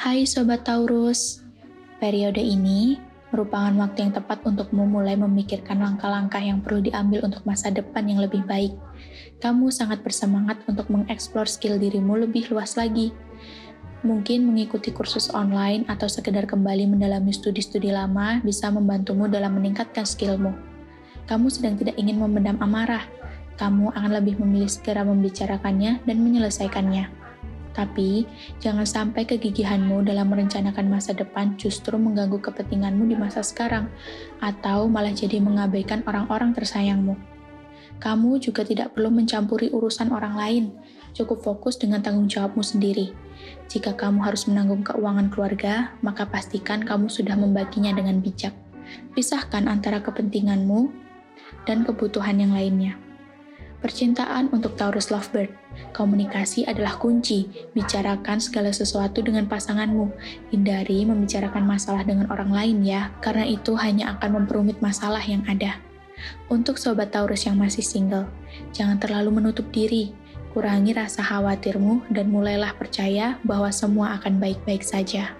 Hai Sobat Taurus, periode ini merupakan waktu yang tepat untuk memulai memikirkan langkah-langkah yang perlu diambil untuk masa depan yang lebih baik. Kamu sangat bersemangat untuk mengeksplor skill dirimu lebih luas lagi. Mungkin mengikuti kursus online atau sekedar kembali mendalami studi-studi lama bisa membantumu dalam meningkatkan skillmu. Kamu sedang tidak ingin memendam amarah, kamu akan lebih memilih segera membicarakannya dan menyelesaikannya. Tapi, jangan sampai kegigihanmu dalam merencanakan masa depan justru mengganggu kepentinganmu di masa sekarang, atau malah jadi mengabaikan orang-orang tersayangmu. Kamu juga tidak perlu mencampuri urusan orang lain, cukup fokus dengan tanggung jawabmu sendiri. Jika kamu harus menanggung keuangan keluarga, maka pastikan kamu sudah membaginya dengan bijak. Pisahkan antara kepentinganmu dan kebutuhan yang lainnya. Percintaan untuk Taurus Lovebird. Komunikasi adalah kunci. Bicarakan segala sesuatu dengan pasanganmu. Hindari membicarakan masalah dengan orang lain ya, karena itu hanya akan memperumit masalah yang ada. Untuk sobat Taurus yang masih single, jangan terlalu menutup diri. Kurangi rasa khawatirmu dan mulailah percaya bahwa semua akan baik-baik saja.